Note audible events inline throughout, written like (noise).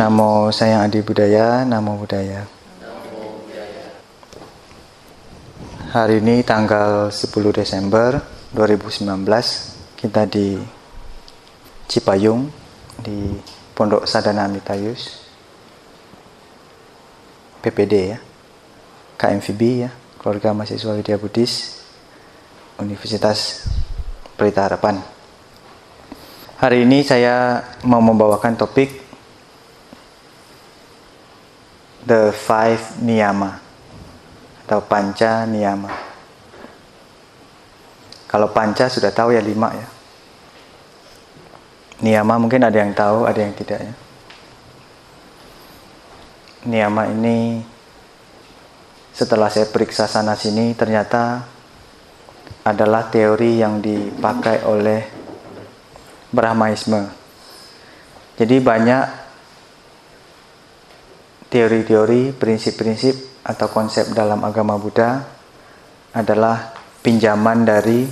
Namo Sayang Adi Budaya, Namo Budaya. Hari ini tanggal 10 Desember 2019 kita di Cipayung di Pondok Sadana Amitayus PPD ya KMVB ya Keluarga Mahasiswa Widya Budis Universitas Pelita Harapan Hari ini saya mau membawakan topik The Five Niyama atau Panca Niyama. Kalau Panca sudah tahu ya lima ya. Niyama mungkin ada yang tahu, ada yang tidak ya. Niyama ini setelah saya periksa sana sini ternyata adalah teori yang dipakai oleh Brahmaisme. Jadi banyak teori-teori, prinsip-prinsip atau konsep dalam agama Buddha adalah pinjaman dari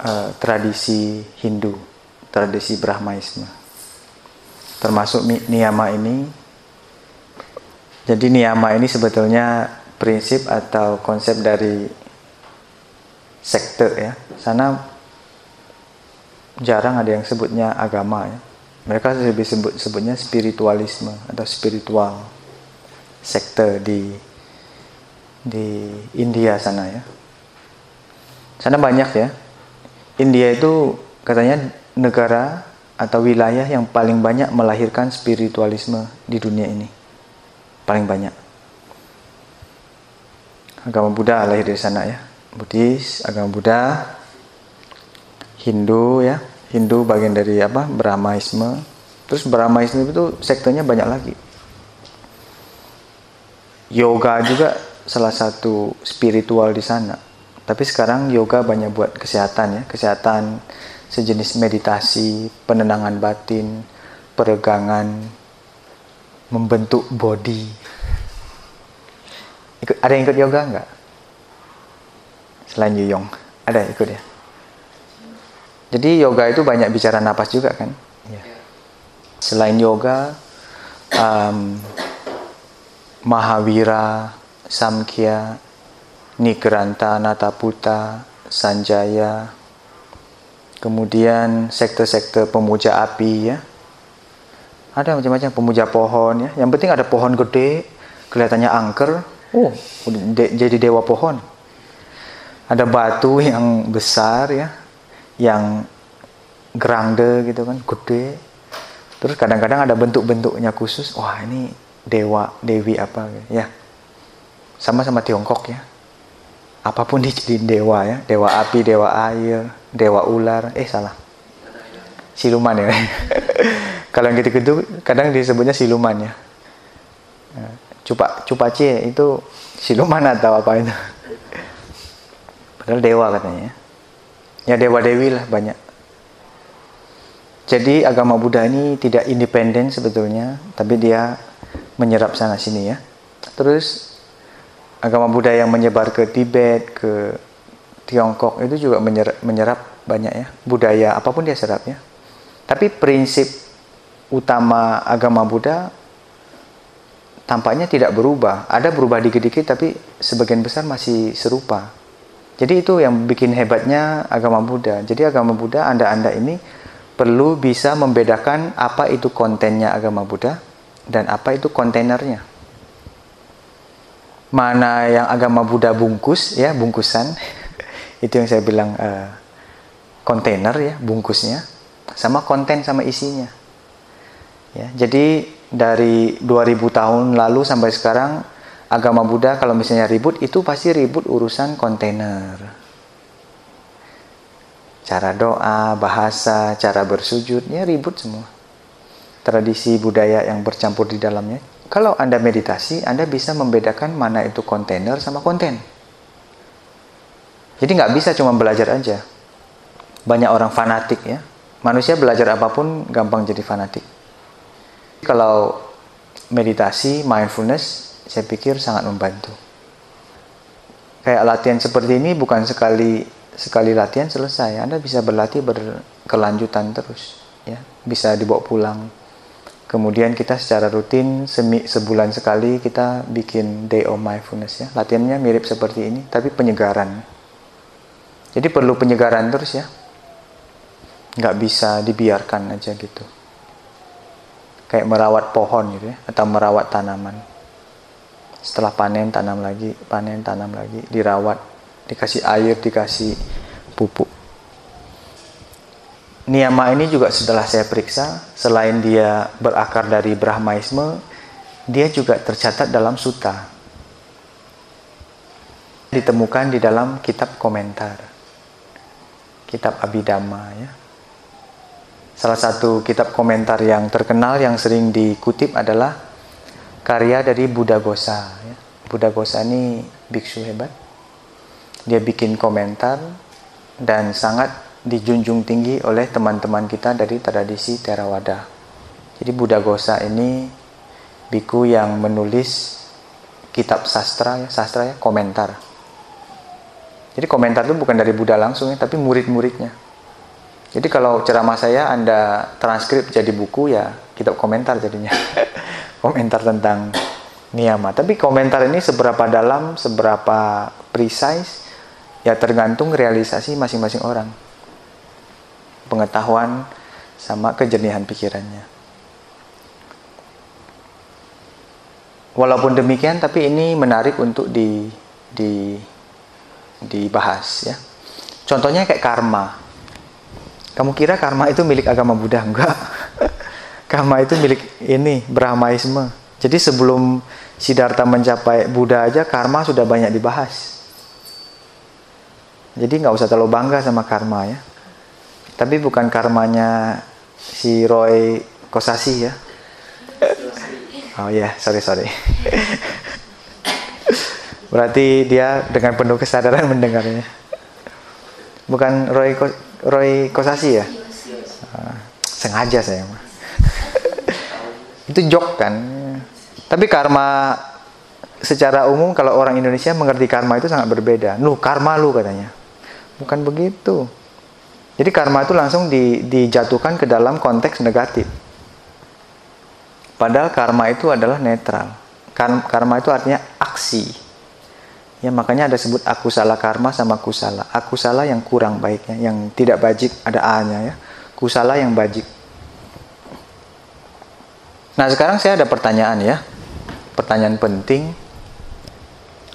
uh, tradisi Hindu, tradisi Brahmaisme. Termasuk niyama ini. Jadi niyama ini sebetulnya prinsip atau konsep dari sekte ya. Sana jarang ada yang sebutnya agama ya mereka lebih sebut sebutnya spiritualisme atau spiritual sekte di di India sana ya. Sana banyak ya. India itu katanya negara atau wilayah yang paling banyak melahirkan spiritualisme di dunia ini. Paling banyak. Agama Buddha lahir dari sana ya. Buddhis, agama Buddha, Hindu ya, Hindu bagian dari apa? Brahmaisme. Terus Brahmaisme itu sektenya banyak lagi. Yoga juga salah satu spiritual di sana. Tapi sekarang yoga banyak buat kesehatan ya. Kesehatan sejenis meditasi penenangan batin peregangan membentuk body. Ikut ada yang ikut yoga nggak? Selain Yuyong ada ikut ya jadi yoga itu banyak bicara napas juga kan? Ya. Selain yoga, um, Mahavira, Samkhya, Nigranta, Nataputa, Sanjaya, kemudian sekte-sekte pemuja api ya. Ada macam-macam pemuja pohon ya. Yang penting ada pohon gede, kelihatannya angker, oh de jadi dewa pohon. Ada batu yang besar ya, yang grande gitu kan, gede. Terus kadang-kadang ada bentuk-bentuknya khusus. Wah ini dewa, dewi apa gitu. ya. Sama-sama Tiongkok ya. Apa pun dijadiin dewa ya. Dewa api, dewa air, dewa ular. Eh salah. Siluman ya. (laughs) Kalau yang gitu-gitu kadang disebutnya siluman ya. Cupa, cupaci itu siluman atau apa itu. Padahal dewa katanya ya dewa dewi lah banyak. Jadi agama Buddha ini tidak independen sebetulnya tapi dia menyerap sana sini ya. Terus agama Buddha yang menyebar ke Tibet ke Tiongkok itu juga menyerap, menyerap banyak ya. Budaya apa pun dia serap ya. Tapi prinsip utama agama Buddha tampaknya tidak berubah. Ada berubah dikit-dikit tapi sebagian besar masih serupa jadi itu yang bikin hebatnya agama Buddha. Jadi agama Buddha Anda-anda ini perlu bisa membedakan apa itu kontennya agama Buddha dan apa itu kontainernya. Mana yang agama Buddha bungkus ya, bungkusan. (laughs) itu yang saya bilang uh, kontainer ya, bungkusnya sama konten sama isinya. Ya, jadi dari 2000 tahun lalu sampai sekarang agama Buddha kalau misalnya ribut itu pasti ribut urusan kontainer. Cara doa, bahasa, cara bersujudnya ribut semua. Tradisi budaya yang bercampur di dalamnya. Kalau Anda meditasi, Anda bisa membedakan mana itu kontainer sama konten. Jadi nggak bisa cuma belajar aja. Banyak orang fanatik ya. Manusia belajar apa pun gampang jadi fanatik. Kalau meditasi, mindfulness, saya pikir sangat membantu. Kayak latihan seperti ini bukan sekali sekali latihan selesai. Anda bisa berlatih berkelanjutan terus, ya. Bisa dibawa pulang Kemudian kita secara rutin semi, sebulan sekali kita bikin day of mindfulness ya. Latihannya mirip seperti ini, tapi penyegaran. Jadi perlu penyegaran terus ya. Nggak bisa dibiarkan aja gitu. Kayak merawat pohon gitu ya, atau merawat tanaman. Setelah panen tanam lagi, panen tanam lagi, dirawat, dikasih air, dikasih pupuk niyama ini juga setelah saya periksa, selain dia berakar dari Brahmaisme, dia juga tercatat dalam suta. Ditemukan di dalam kitab komentar. Kitab Abhidhamma ya. Salah satu kitab komentar yang terkenal yang sering dikutip adalah karya dari Buddha Gosa. Buddha Gosa ini biksu hebat. Dia bikin komentar dan sangat dijunjung tinggi oleh teman-teman kita dari tradisi Theravada. Jadi Buddha Gosa ini biku yang menulis kitab sastra ya, sastra ya, komentar. Jadi komentar itu bukan dari Buddha langsung ya, tapi murid-muridnya. Jadi kalau ceramah saya Anda transkrip jadi buku ya kitab komentar jadinya. (laughs) komentar tentang niyama. Tapi komentar ini seberapa dalam, seberapa precise ya tergantung realisasi masing-masing orang pengetahuan sama kejernihan pikirannya. Walaupun demikian, tapi ini menarik untuk di, di, dibahas ya. Contohnya kayak karma. Kamu kira karma itu milik agama Buddha? Enggak. (laughs) karma itu milik ini, Brahmaisme. Jadi sebelum Siddhartha mencapai Buddha aja, karma sudah banyak dibahas. Jadi nggak usah terlalu bangga sama karma ya. Tapi bukan karmanya si Roy Kosasi ya. Oh ya, yeah. sorry sorry. (laughs) Berarti dia dengan penuh kesadaran mendengarnya. Bukan Roy Ko Roy Kosasi ya? Uh, sengaja saya mah. (laughs) Itu jok kan. Tapi karma secara umum kalau orang Indonesia mengerti karma itu sangat berbeda. Lu karma lu katanya. Bukan begitu. Jadi karma itu langsung di, dijatuhkan ke dalam konteks negatif. Padahal karma itu adalah netral. Karma itu artinya aksi. Ya makanya ada sebut aku salah karma sama kusala. Aku salah yang kurang baiknya, yang tidak bajik ada A-nya ya. Kusala yang bajik. Nah sekarang saya ada pertanyaan ya. Pertanyaan penting.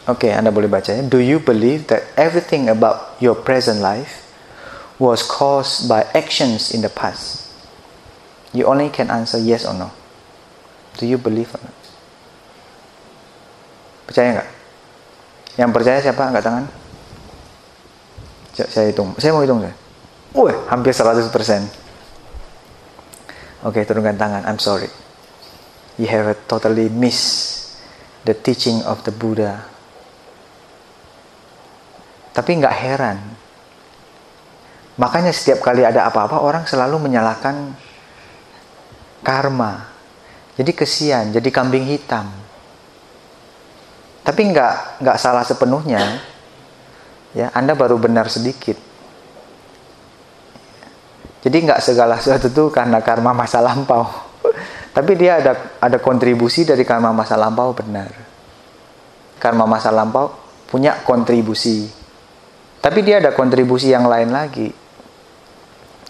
Oke, Anda boleh bacanya. Do you believe that everything about your present life was caused by actions in the past? You only can answer yes or no. Do you believe or not? Percaya nggak? Yang percaya siapa? Angkat tangan. Saya hitung. Saya mau hitung saya. Wah, hampir 100%. Oke, okay, turunkan tangan. I'm sorry. You have totally missed the teaching of the Buddha. Tapi nggak heran Makanya setiap kali ada apa-apa orang selalu menyalahkan karma. Jadi kesian, jadi kambing hitam. Tapi nggak nggak salah sepenuhnya. Ya, Anda baru benar sedikit. Jadi nggak segala sesuatu itu karena karma masa lampau. Tapi dia ada ada kontribusi dari karma masa lampau benar. Karma masa lampau punya kontribusi. Tapi dia ada kontribusi yang lain lagi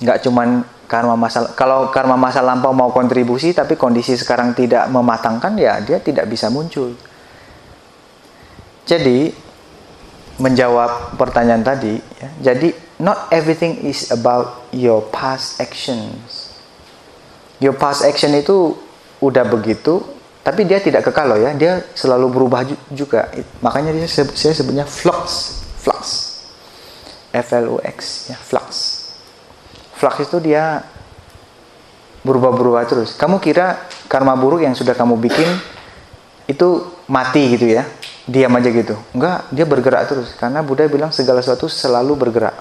nggak cuman karma masa kalau karma masa lampau mau kontribusi tapi kondisi sekarang tidak mematangkan ya dia tidak bisa muncul. Jadi menjawab pertanyaan tadi ya, jadi not everything is about your past actions. Your past action itu udah begitu tapi dia tidak kekal loh ya, dia selalu berubah juga. Makanya dia saya sebutnya flux, flux. F L U X ya, flux flux itu dia berubah-berubah terus. Kamu kira karma buruk yang sudah kamu bikin itu mati gitu ya? Diam aja gitu. Enggak, dia bergerak terus. Karena Buddha bilang segala sesuatu selalu bergerak.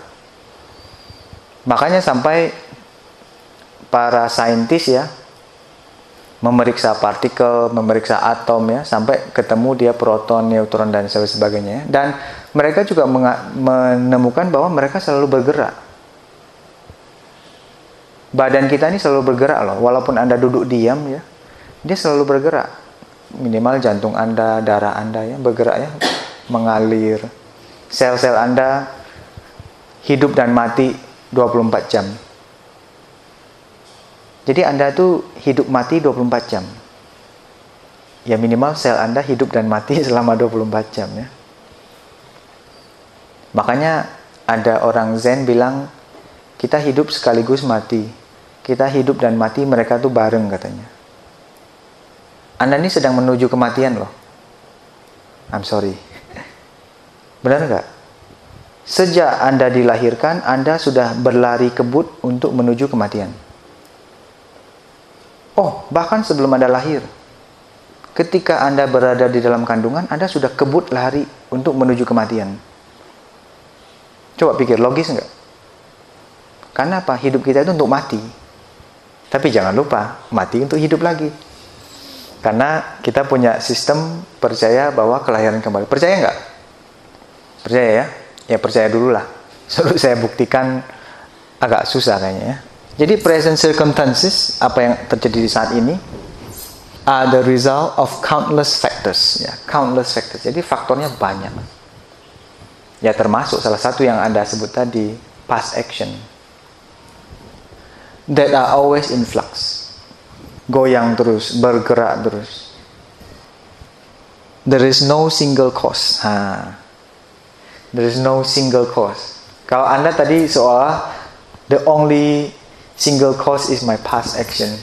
Makanya sampai para saintis ya memeriksa partikel, memeriksa atom ya, sampai ketemu dia proton, neutron dan sebagainya. Dan mereka juga menemukan bahwa mereka selalu bergerak badan kita ini selalu bergerak loh walaupun anda duduk diam ya dia selalu bergerak. Minimal jantung Anda, darah Anda ya bergerak ya, mengalir. Sel-sel Anda hidup dan mati 24 jam. Jadi Anda tuh hidup mati 24 jam. Ya minimal sel Anda hidup dan mati (laughs) selama 24 jam ya. Makanya ada orang Zen bilang kita hidup sekaligus mati. Kita hidup dan mati mereka tuh bareng katanya. Anda ini sedang menuju kematian loh. I'm sorry. (laughs) Benar nggak? Sejak Anda dilahirkan, Anda sudah berlari kebut untuk menuju kematian. Oh, bahkan sebelum Anda lahir. Ketika Anda berada di dalam kandungan, Anda sudah kebut lari untuk menuju kematian. Coba pikir, logis nggak? Karena apa? Hidup kita itu untuk mati. Tapi jangan lupa, mati untuk hidup lagi. Karena kita punya sistem percaya bahwa kelahiran kembali. Percaya nggak? Percaya ya? Ya percaya dulu lah. Selalu (laughs) saya buktikan agak susah kayaknya ya. Jadi present circumstances, apa yang terjadi di saat ini, are the result of countless factors. Ya, countless factors. Jadi faktornya banyak. Ya termasuk salah satu yang Anda sebut tadi, past action. That are always in flux goyang terus, bergerak terus. There is no single cause. Ha. There is no single cause. Kalau Anda tadi seolah the only single cause is my past action.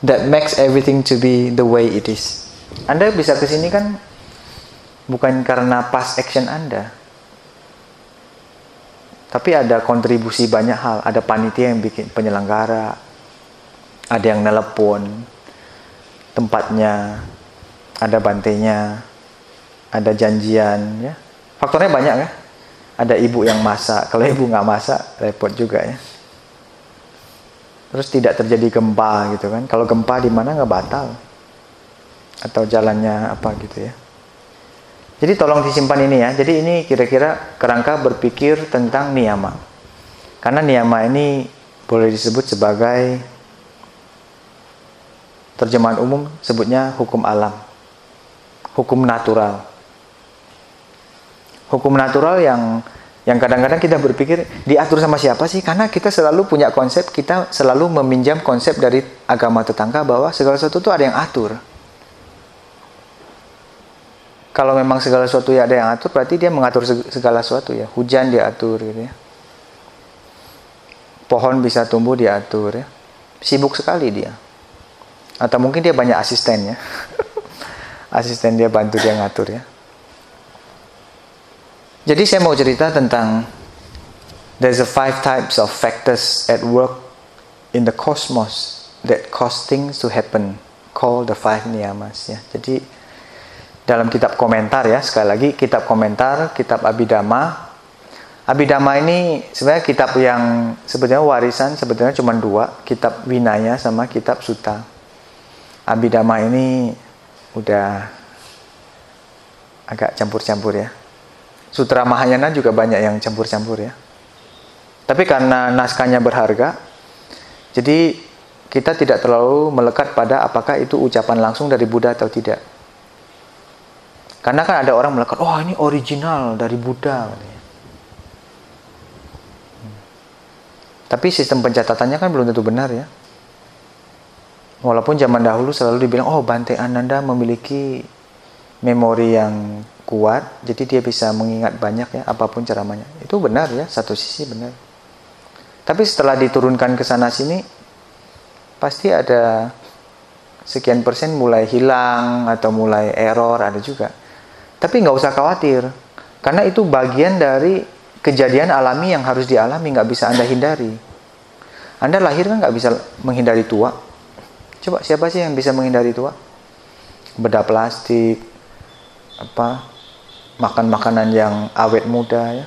That makes everything to be the way it is. Anda bisa ke sini kan bukan karena past action Anda. Tapi ada kontribusi banyak hal, ada panitia yang bikin penyelenggara, ada yang nelpon tempatnya, ada bantainya, ada janjian, ya. Faktornya banyak ya. Ada ibu yang masak, kalau ibu nggak masak repot juga ya. Terus tidak terjadi gempa gitu kan. Kalau gempa di mana nggak batal. Atau jalannya apa gitu ya. Jadi tolong disimpan ini ya. Jadi ini kira-kira kerangka berpikir tentang niyama. Karena niyama ini boleh disebut sebagai terjemahan umum sebutnya hukum alam hukum natural hukum natural yang yang kadang-kadang kita berpikir diatur sama siapa sih? Karena kita selalu punya konsep kita selalu meminjam konsep dari agama tetangga bahwa segala sesuatu itu ada yang atur. Kalau memang segala sesuatu ya ada yang atur berarti dia mengatur segala sesuatu ya. Hujan diatur gitu ya. Pohon bisa tumbuh diatur ya. Sibuk sekali dia. Atau mungkin dia banyak asistennya. (laughs) Asisten dia bantu dia ngatur ya. Jadi saya mau cerita tentang there's a five types of factors at work in the cosmos that cause things to happen called the five niyamas ya. Jadi dalam kitab komentar ya sekali lagi kitab komentar kitab Abhidhamma Abhidhamma ini sebenarnya kitab yang sebetulnya warisan sebetulnya cuma dua kitab Vinaya sama kitab Sutta Abhidhamma ini udah agak campur-campur ya. Sutra Mahayana juga banyak yang campur-campur ya. Tapi karena naskahnya berharga, jadi kita tidak terlalu melekat pada apakah itu ucapan langsung dari Buddha atau tidak. Karena kan ada orang melekat, oh ini original dari Buddha. Tapi sistem pencatatannya kan belum tentu benar ya. Walaupun zaman dahulu selalu dibilang, oh Bante Ananda memiliki memori yang kuat, jadi dia bisa mengingat banyak ya, apa pun ceramahnya. Itu benar ya, satu sisi benar. Tapi setelah diturunkan ke sana sini, pasti ada sekian persen mulai hilang atau mulai error ada juga. Tapi nggak usah khawatir, karena itu bagian dari kejadian alami yang harus dialami, nggak bisa anda hindari. Anda lahir kan nggak bisa menghindari tua, Coba siapa sih yang bisa menghindari tua? Bedah plastik, apa makan makanan yang awet muda ya.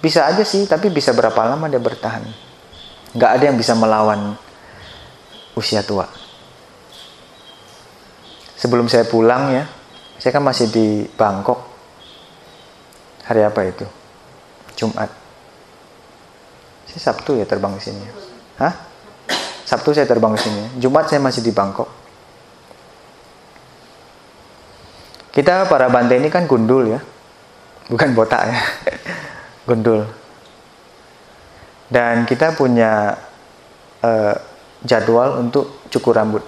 Bisa aja sih, tapi bisa berapa lama dia bertahan? Gak ada yang bisa melawan usia tua. Sebelum saya pulang ya, saya kan masih di Bangkok. Hari apa itu? Jumat. Saya Sabtu ya terbang ke sini. Hah? Sabtu saya terbang ke sini. Jumat saya masih di Bangkok. Kita para Bante ini kan gundul ya. Bukan botak ya. (laughs) gundul. Dan kita punya uh, jadwal untuk cukur rambut.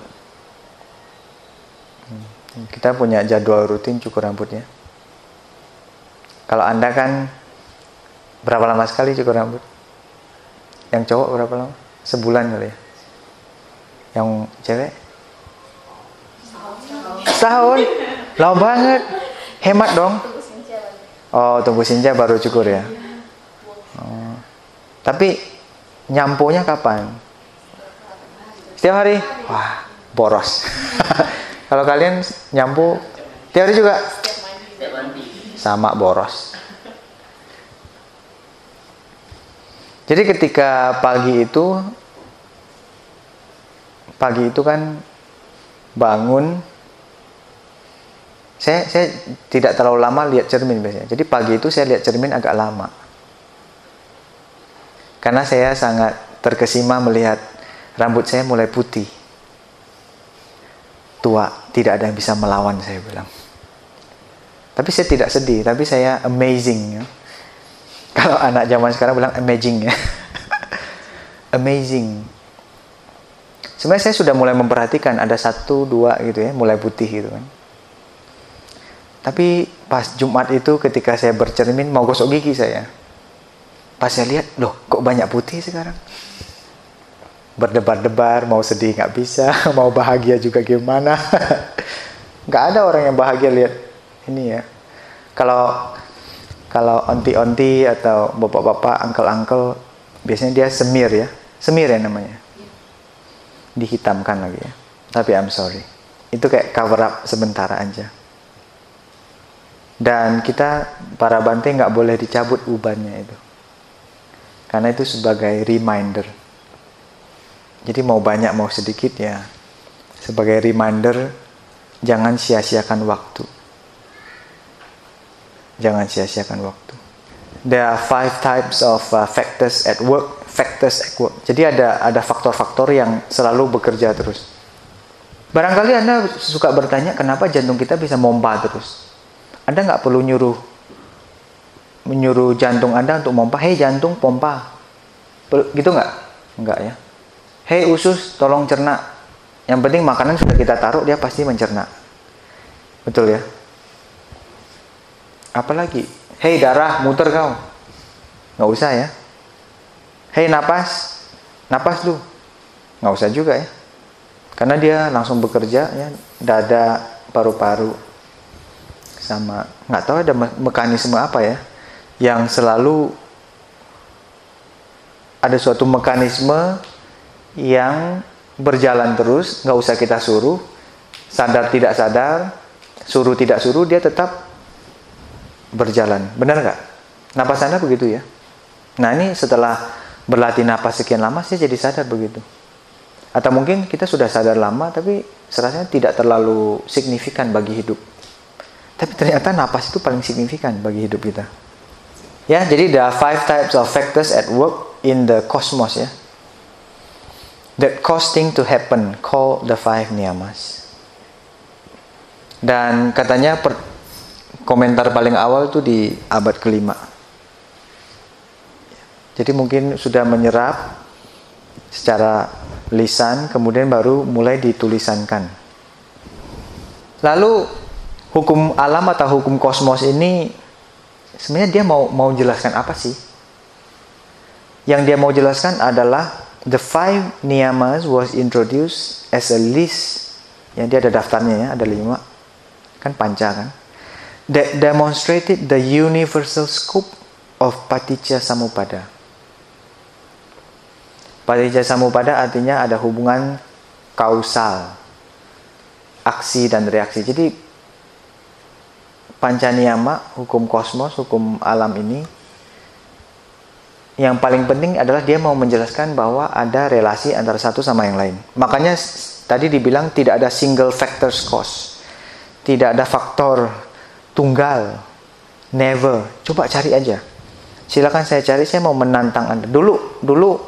Hmm, kita punya jadwal rutin cukur rambutnya. Kalau Anda kan berapa lama sekali cukur rambut? Yang cowok berapa lama? Sebulan kali ya? Yang cewek? Setahun. Lama banget. Hemat dong. Oh, tunggu senja baru cukur ya. Oh. Tapi nyampunya kapan? Setiap hari? Wah, boros. (laughs) Kalau kalian nyampu tiap hari juga? Sama boros. Jadi ketika pagi itu pagi itu kan bangun saya saya tidak terlalu lama lihat cermin biasanya. Jadi pagi itu saya lihat cermin agak lama. Karena saya sangat terkesima melihat rambut saya mulai putih. Tua, tidak ada yang bisa melawan saya bilang. Tapi saya tidak sedih, tapi saya amazing ya. (laughs) Kalau anak zaman sekarang bilang amazing ya. (laughs) amazing. Sebenarnya saya sudah mulai memperhatikan ada satu dua gitu ya, mulai putih gitu kan. Tapi pas Jumat itu ketika saya bercermin mau gosok gigi saya. Pas saya lihat, loh kok banyak putih sekarang. Berdebar-debar, mau sedih nggak bisa, (laughs) mau bahagia juga gimana. (laughs) nggak ada orang yang bahagia lihat ini ya. Kalau kalau onti-onti atau bapak-bapak, angkel-angkel, biasanya dia semir ya. Semir ya namanya. Dihitamkan lagi ya. Tapi I'm sorry. Itu kayak cover up sementara aja. Dan kita, para bante nggak boleh dicabut ubannya itu. Karena itu sebagai reminder. Jadi mau banyak mau sedikit ya. Sebagai reminder, jangan sia-siakan waktu Jangan sia-siakan waktu. There are five types of uh, factors at work. Factors at work. Jadi ada ada faktor-faktor yang selalu bekerja terus. Barangkali anda suka bertanya kenapa jantung kita bisa mompa terus. Anda nggak perlu nyuruh menyuruh jantung anda untuk mompa. Hei jantung pompa. Gitu nggak? Nggak ya. Hei usus tolong cerna. Yang penting makanan sudah kita taruh dia pasti mencerna. Betul ya? Apalagi, hei darah muter kau. Nggak usah ya. Hei napas, napas lu. Nggak usah juga ya. Karena dia langsung bekerja ya, dada, paru-paru, sama nggak tahu ada mekanisme apa ya yang selalu ada suatu mekanisme yang berjalan terus nggak usah kita suruh sadar tidak sadar suruh tidak suruh dia tetap berjalan. Benar nggak? Napas Anda begitu ya? Nah ini setelah berlatih napas sekian lama, saya jadi sadar begitu. Atau mungkin kita sudah sadar lama, tapi serasanya tidak terlalu signifikan bagi hidup. Tapi ternyata napas itu paling signifikan bagi hidup kita. Ya, jadi ada five types of factors at work in the cosmos ya. That cause thing to happen, call the five niyamas. Dan katanya per, komentar paling awal itu di abad kelima. Jadi mungkin sudah menyerap secara lisan, kemudian baru mulai ditulisankan. Lalu hukum alam atau hukum kosmos ini sebenarnya dia mau mau jelaskan apa sih? Yang dia mau jelaskan adalah the five niyamas was introduced as a list. Ya dia ada daftarnya ya, ada lima. Kan panca kan? that demonstrated the universal scope of paticca samupada. Paticca samupada artinya ada hubungan kausal, aksi dan reaksi. Jadi pancaniyama, hukum kosmos, hukum alam ini yang paling penting adalah dia mau menjelaskan bahwa ada relasi antara satu sama yang lain. Makanya tadi dibilang tidak ada single factors cause. Tidak ada faktor tunggal. Never. Coba cari aja. Silakan saya cari, saya mau menantang Anda. Dulu, dulu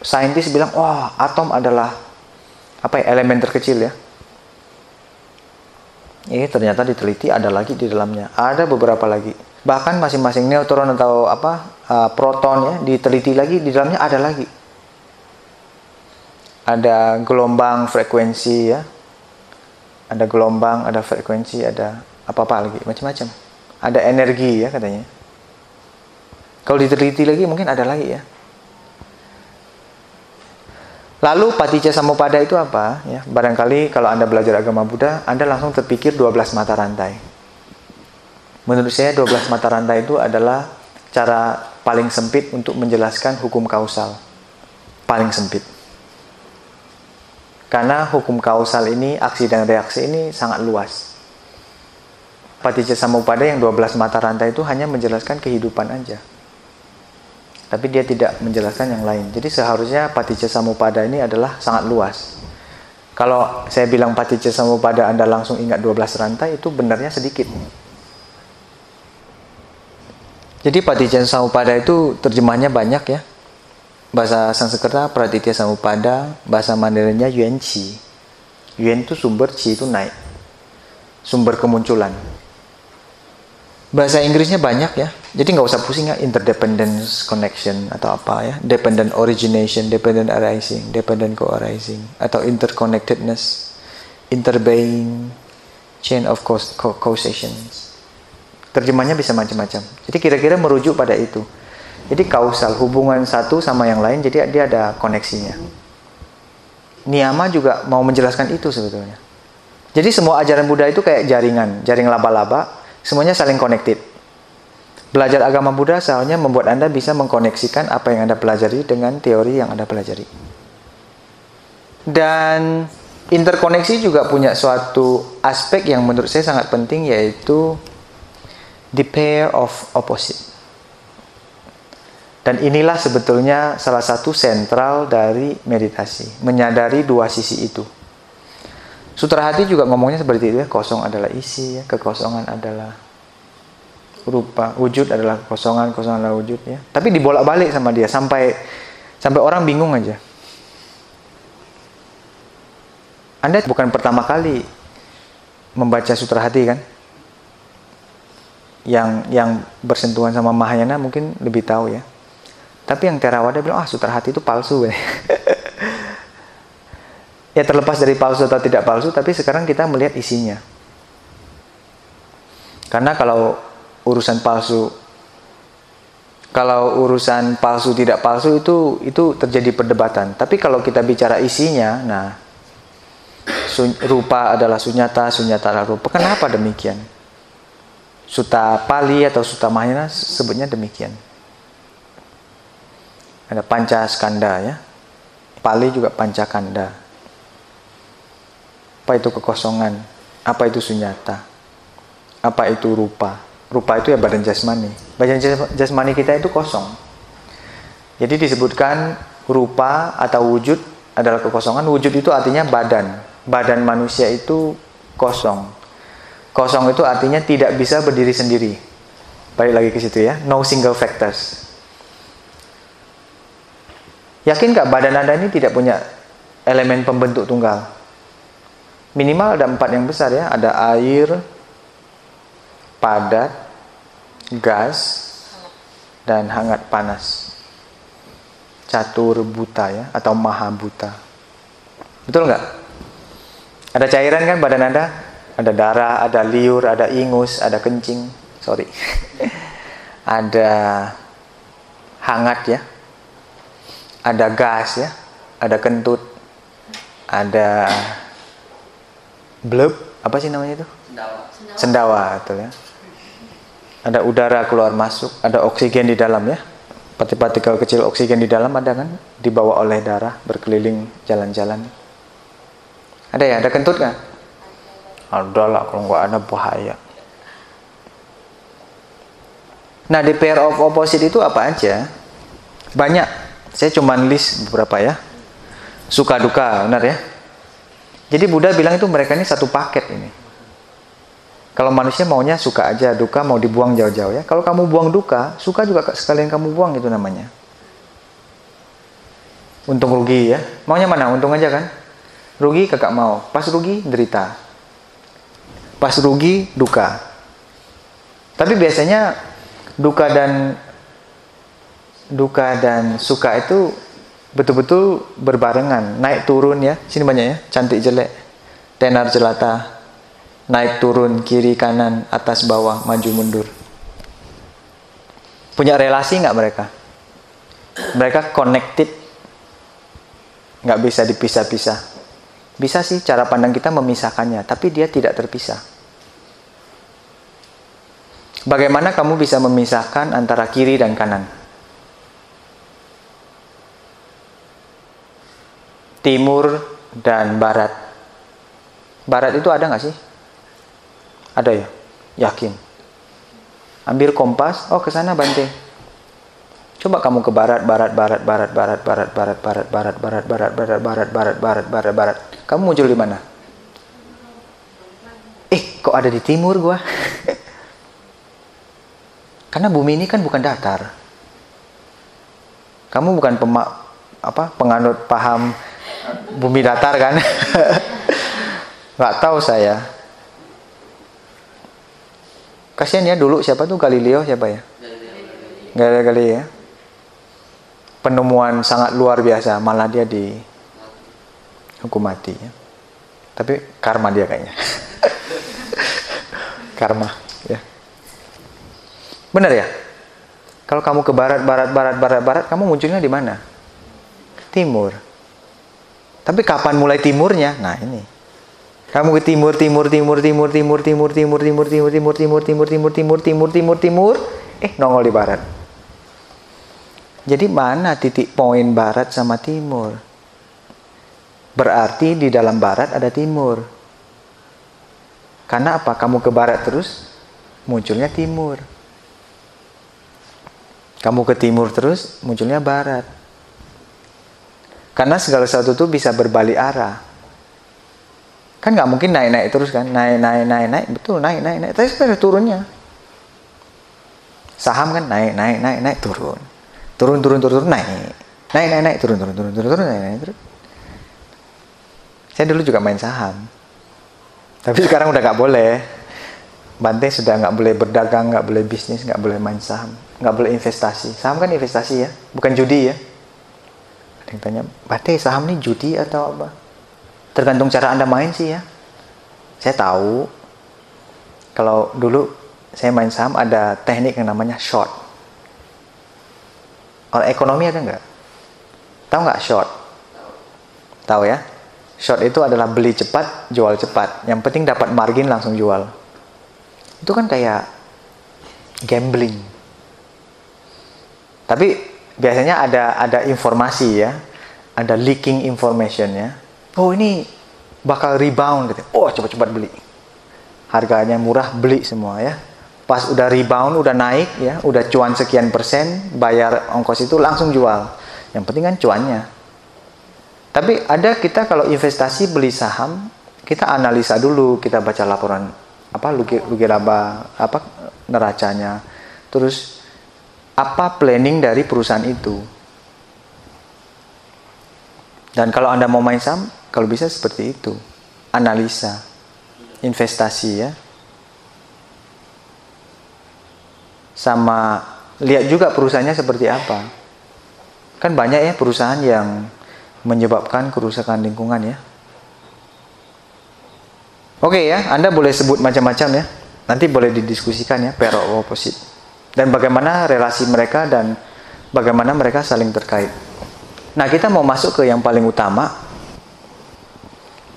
saintis bilang, wah atom adalah apa ya, elemen terkecil ya. Ini ternyata diteliti ada lagi di dalamnya. Ada beberapa lagi. Bahkan masing-masing neutron atau apa uh, proton ya diteliti lagi di dalamnya ada lagi. Ada gelombang frekuensi ya. Ada gelombang, ada frekuensi, ada apa-apa lagi, macam-macam. Ada energi ya katanya. Kalau diteliti lagi mungkin ada lagi ya. Lalu paticca samupada itu apa? Ya, barangkali kalau Anda belajar agama Buddha, Anda langsung terpikir 12 mata rantai. Menurut saya 12 mata rantai itu adalah cara paling sempit untuk menjelaskan hukum kausal. Paling sempit. Karena hukum kausal ini, aksi dan reaksi ini sangat luas. Paticca samupada yang 12 mata rantai itu hanya menjelaskan kehidupan aja tapi dia tidak menjelaskan yang lain. Jadi seharusnya paticca samupada ini adalah sangat luas. Kalau saya bilang paticca samupada Anda langsung ingat 12 rantai itu benarnya sedikit. Jadi paticca samupada itu terjemahnya banyak ya. Bahasa Sanskerta pratitya samupada, bahasa Mandarinnya yuan qi. Yuan itu sumber, qi itu naik. Sumber kemunculan bahasa Inggrisnya banyak ya. Jadi nggak usah pusing ya interdependence connection atau apa ya, dependent origination, dependent arising, dependent co-arising atau interconnectedness, interbeing, chain of causation. Terjemahnya bisa macam-macam. Jadi kira-kira merujuk pada itu. Jadi kausal hubungan satu sama yang lain, jadi dia ada koneksinya. Niyama juga mau menjelaskan itu sebetulnya. Jadi semua ajaran Buddha itu kayak jaringan, jaring laba-laba Semuanya saling connected. Belajar agama Buddha seharusnya membuat Anda bisa mengkoneksikan apa yang Anda pelajari dengan teori yang Anda pelajari. Dan interkoneksi juga punya suatu aspek yang menurut saya sangat penting yaitu the pair of opposite. Dan inilah sebetulnya salah satu sentral dari meditasi, menyadari dua sisi itu. Sutra hati juga ngomongnya seperti itu ya, kosong adalah isi ya, kekosongan adalah rupa, wujud adalah kekosongan, kosongan adalah wujud ya. Tapi dibolak-balik sama dia sampai sampai orang bingung aja. Anda bukan pertama kali membaca sutra hati kan? Yang yang bersentuhan sama Mahayana mungkin lebih tahu ya. Tapi yang Theravada bilang, ah sutra hati itu palsu (laughs) ya. terlepas dari palsu atau tidak palsu, tapi sekarang kita melihat isinya. Karena kalau urusan palsu, kalau urusan palsu tidak palsu itu itu terjadi perdebatan. Tapi kalau kita bicara isinya, nah rupa adalah sunyata, sunyata adalah rupa. Kenapa demikian? Suta Pali atau Suta Mahayana sebutnya demikian. Ada panca skanda ya. Pali juga panca kanda apa itu kekosongan? Apa itu sunyata? Apa itu rupa? Rupa itu ya badan jasmani. Badan jasmani kita itu kosong. Jadi disebutkan rupa atau wujud adalah kekosongan. Wujud itu artinya badan. Badan manusia itu kosong. Kosong itu artinya tidak bisa berdiri sendiri. Balik lagi ke situ ya. No single factors. Yakin nggak badan Anda ini tidak punya elemen pembentuk tunggal? Minimal ada empat yang besar ya. Ada air padat gas dan hangat panas. Catur buta ya atau maha buta. Betul nggak? Ada cairan kan badan anda? Ada darah ada liur ada ingus ada kencing. Sorry. (laughs) Ada hangat ya. Ada gas ya. Ada kentut. Ada blub apa sih namanya itu? Sendawa. Sendawa itu ya. Ada udara keluar masuk ada oksigen di dalam ya. Partikel kecil oksigen di dalam ada kan? Dibawa oleh darah berkeliling jalan-jalan. Ada ya? Ada kentut kan ada lah kalau nggak ada bahaya. Nah di pair of opposite itu apa aja? Banyak. Saya cuma list beberapa ya. Suka duka benar ya jadi Buddha bilang itu mereka ini satu paket ini. Kalau manusia maunya suka aja, duka mau dibuang jauh-jauh ya. Kalau kamu buang duka, suka juga sekalian kamu buang itu namanya. untung rugi ya maunya mana untung aja kan rugi kakak mau pas rugi derita pas rugi duka tapi biasanya duka dan duka dan suka itu betul-betul berbarengan. Naik turun ya. Sini banyak ya. Cantik jelek. Tenar jelata. Naik turun kiri kanan atas bawah maju mundur. Punya relasi nggak mereka? Mereka connected. Nggak bisa dipisah-pisah. Bisa sih cara pandang kita memisahkannya tapi dia tidak terpisah. Bagaimana kamu bisa memisahkan antara kiri dan kanan timur dan barat barat itu ada nggak sih ada ya? Yakin. Ambil kompas, oh ke sana Bante. Coba kamu ke barat, barat, barat, barat, barat, barat, barat, barat, barat, barat, barat, barat, barat, barat, barat, barat, barat. Kamu muncul di mana? Eh, kok ada di timur gua? Karena bumi ini kan bukan datar. Kamu bukan pemak apa penganut paham bumi datar kan? Nggak tahu saya. Kasihan ya dulu siapa tuh Galileo siapa ya? Galileo Galileo ya. Penemuan sangat luar biasa, malah dia di hukum mati ya. Tapi karma dia kayaknya. (laughs) karma ya. Benar ya? Kalau kamu ke barat, barat, barat, barat, barat, kamu munculnya di mana? Timur. Tapi kapan mulai timurnya? Nah ini. Kamu ke timur, timur, timur, timur, timur, timur, timur, timur, timur, timur, timur, timur, timur, timur, timur, timur, timur, eh nongol di barat. Jadi mana titik poin barat sama timur? Berarti di dalam barat ada timur. Karena apa? Kamu ke barat terus, munculnya timur. Kamu ke timur terus, munculnya barat. Karena segala sesuatu itu bisa berbalik arah. Kan nggak mungkin naik naik terus kan? Naik naik naik naik betul naik naik. Naik tapi sebenarnya turunnya. Saham kan naik naik naik naik turun. Turun turun turun turun naik. Naik naik naik turun turun turun turun turun naik naik turun. Saya dulu juga main saham. Tapi sekarang udah nggak boleh. Bante sudah nggak boleh berdagang nggak boleh bisnis nggak boleh main saham. Nggak boleh investasi. Saham kan investasi ya bukan judi ya ada yang tanya Bante saham ini judi atau apa Tergantung cara Anda main sih ya. Saya tahu kalau dulu saya main saham ada teknik yang namanya short. Orang ekonomi ada nggak? Tahu nggak short? Tahu ya? Short itu adalah beli cepat, jual cepat. Yang penting dapat margin langsung jual. Itu kan kayak gambling. Tapi biasanya ada ada informasi ya, ada leaking information ya oh ini bakal rebound gitu. Oh cepat-cepat beli. Harganya murah beli semua ya. Pas udah rebound, udah naik ya, udah cuan sekian persen, bayar ongkos itu langsung jual. Yang penting kan cuannya. Tapi ada kita kalau investasi beli saham, kita analisa dulu, kita baca laporan apa lugi laba, apa neracanya. Terus apa planning dari perusahaan itu. Dan kalau Anda mau main saham, kalau bisa seperti itu. Analisa, investasi ya. Sama lihat juga perusahaannya seperti apa. Kan banyak ya perusahaan yang menyebabkan kerusakan lingkungan ya. Oke ya, Anda boleh sebut macam-macam ya. Nanti boleh didiskusikan ya, pero opposite. Dan bagaimana relasi mereka dan bagaimana mereka saling terkait. Nah, kita mau masuk ke yang paling utama,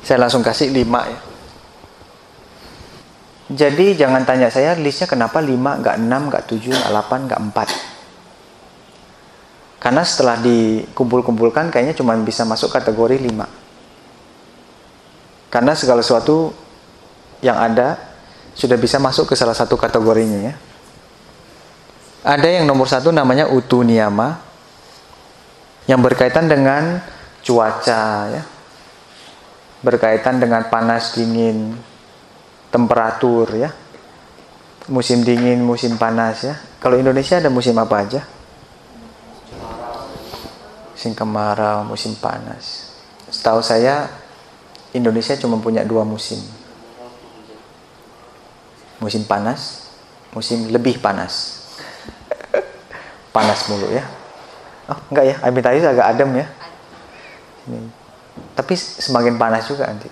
saya langsung kasih 5 ya. Jadi jangan tanya saya listnya kenapa 5, nggak 6, nggak 7, nggak 8, nggak 4. Karena setelah dikumpul-kumpulkan kayaknya cuma bisa masuk kategori 5. Karena segala sesuatu yang ada sudah bisa masuk ke salah satu kategorinya ya. Ada yang nomor satu namanya utu niyama yang berkaitan dengan cuaca ya berkaitan dengan panas dingin temperatur ya musim dingin musim panas ya kalau Indonesia ada musim apa aja musim kemarau, musim panas. Setahu saya Indonesia cuma punya dua musim. Musim panas, musim lebih panas. Panas mulu ya. Oh, enggak ya, tadi agak adem ya. Ini. Tapi semakin panas juga nanti.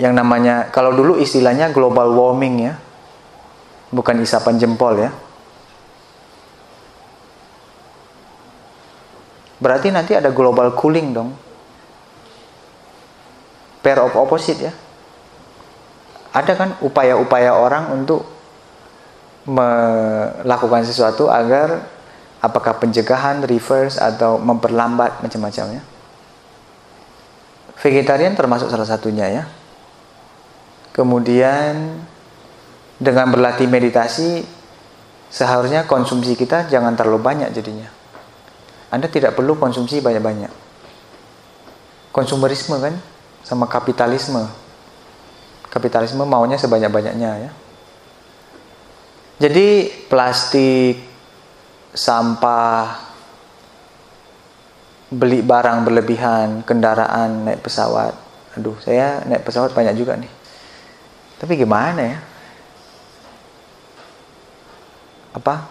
Yang namanya kalau dulu istilahnya global warming ya. Bukan isapan jempol ya. Berarti nanti ada global cooling dong. Pair of opposite ya. Ada kan upaya-upaya orang untuk melakukan sesuatu agar apakah pencegahan, reverse atau memperlambat macam-macamnya. Vegetarian termasuk salah satunya ya. Kemudian dengan berlatih meditasi seharusnya konsumsi kita jangan terlalu banyak jadinya. Anda tidak perlu konsumsi banyak-banyak. Konsumerisme kan sama kapitalisme. Kapitalisme maunya sebanyak-banyaknya ya. Jadi plastik, sampah, beli barang berlebihan, kendaraan, naik pesawat. Aduh, saya naik pesawat banyak juga nih. Tapi gimana ya? Apa?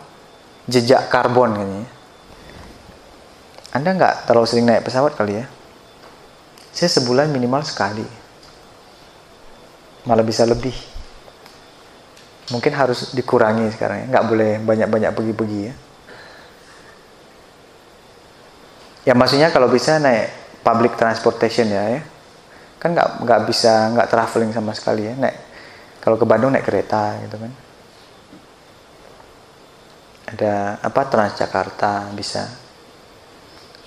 Jejak karbon kayaknya. Anda nggak terlalu sering naik pesawat kali ya? Saya sebulan minimal sekali. Malah bisa lebih. Mungkin harus dikurangi sekarang ya. Nggak boleh banyak-banyak pergi-pergi ya. Ya maksudnya kalau bisa naik public transportation ya ya. Kan nggak nggak bisa nggak traveling sama sekali ya. Naik kalau ke Bandung naik kereta gitu kan. Ada apa Transjakarta bisa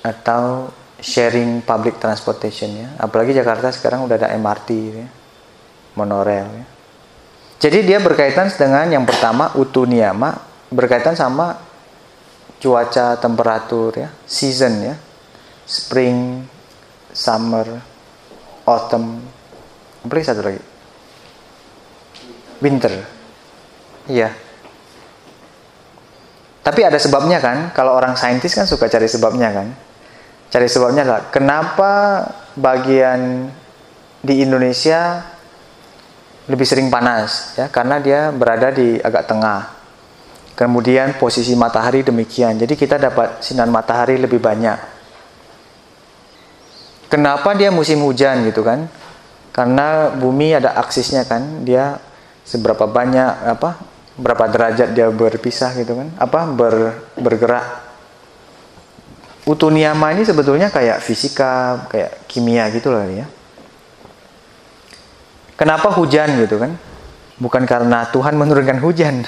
atau sharing public transportation ya. Apalagi Jakarta sekarang udah ada MRT ya. monorail ya. Jadi dia berkaitan dengan yang pertama utu niyama berkaitan sama cuaca, temperatur ya, season ya. Spring, summer, autumn. Apalagi satu lagi. Winter. Iya. Tapi ada sebabnya kan, kalau orang saintis kan suka cari sebabnya kan. Cari sebabnya adalah kenapa bagian di Indonesia lebih sering panas ya karena dia berada di agak tengah. Kemudian posisi matahari demikian. Jadi kita dapat sinar matahari lebih banyak. Kenapa dia musim hujan gitu kan? Karena bumi ada aksisnya kan, dia seberapa banyak apa berapa derajat dia berpisah gitu kan? Apa ber, bergerak utu niyama ini sebetulnya kayak fisika, kayak kimia gitu loh ya. Kenapa hujan gitu kan? Bukan karena Tuhan menurunkan hujan.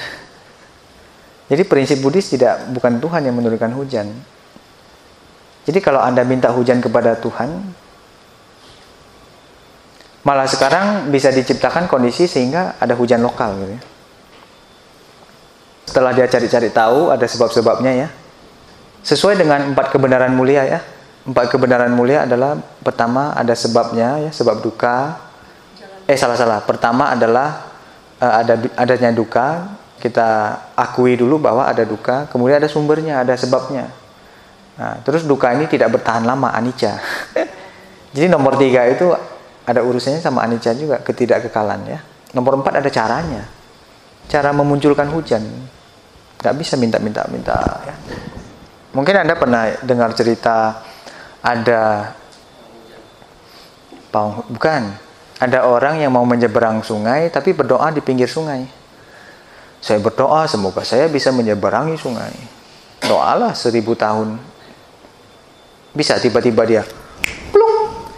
Jadi prinsip Buddhis tidak bukan Tuhan yang menurunkan hujan. Jadi kalau Anda minta hujan kepada Tuhan, malah sekarang bisa diciptakan kondisi sehingga ada hujan lokal gitu ya. Setelah dia cari-cari tahu ada sebab-sebabnya ya, sesuai dengan empat kebenaran mulia ya. Empat kebenaran mulia adalah pertama ada sebabnya ya, sebab duka. Eh salah-salah. Pertama adalah uh, ada adanya duka, kita akui dulu bahwa ada duka, kemudian ada sumbernya, ada sebabnya. Nah, terus duka ini tidak bertahan lama, anicca. (laughs) Jadi nomor tiga itu ada urusannya sama anicca juga, ketidakkekalan ya. Nomor empat ada caranya, cara memunculkan hujan. Gak bisa minta-minta-minta ya. Mungkin Anda pernah dengar cerita ada bukan ada orang yang mau menyeberang sungai tapi berdoa di pinggir sungai. Saya berdoa semoga saya bisa menyeberangi sungai. Doalah seribu tahun. Bisa tiba-tiba dia plung,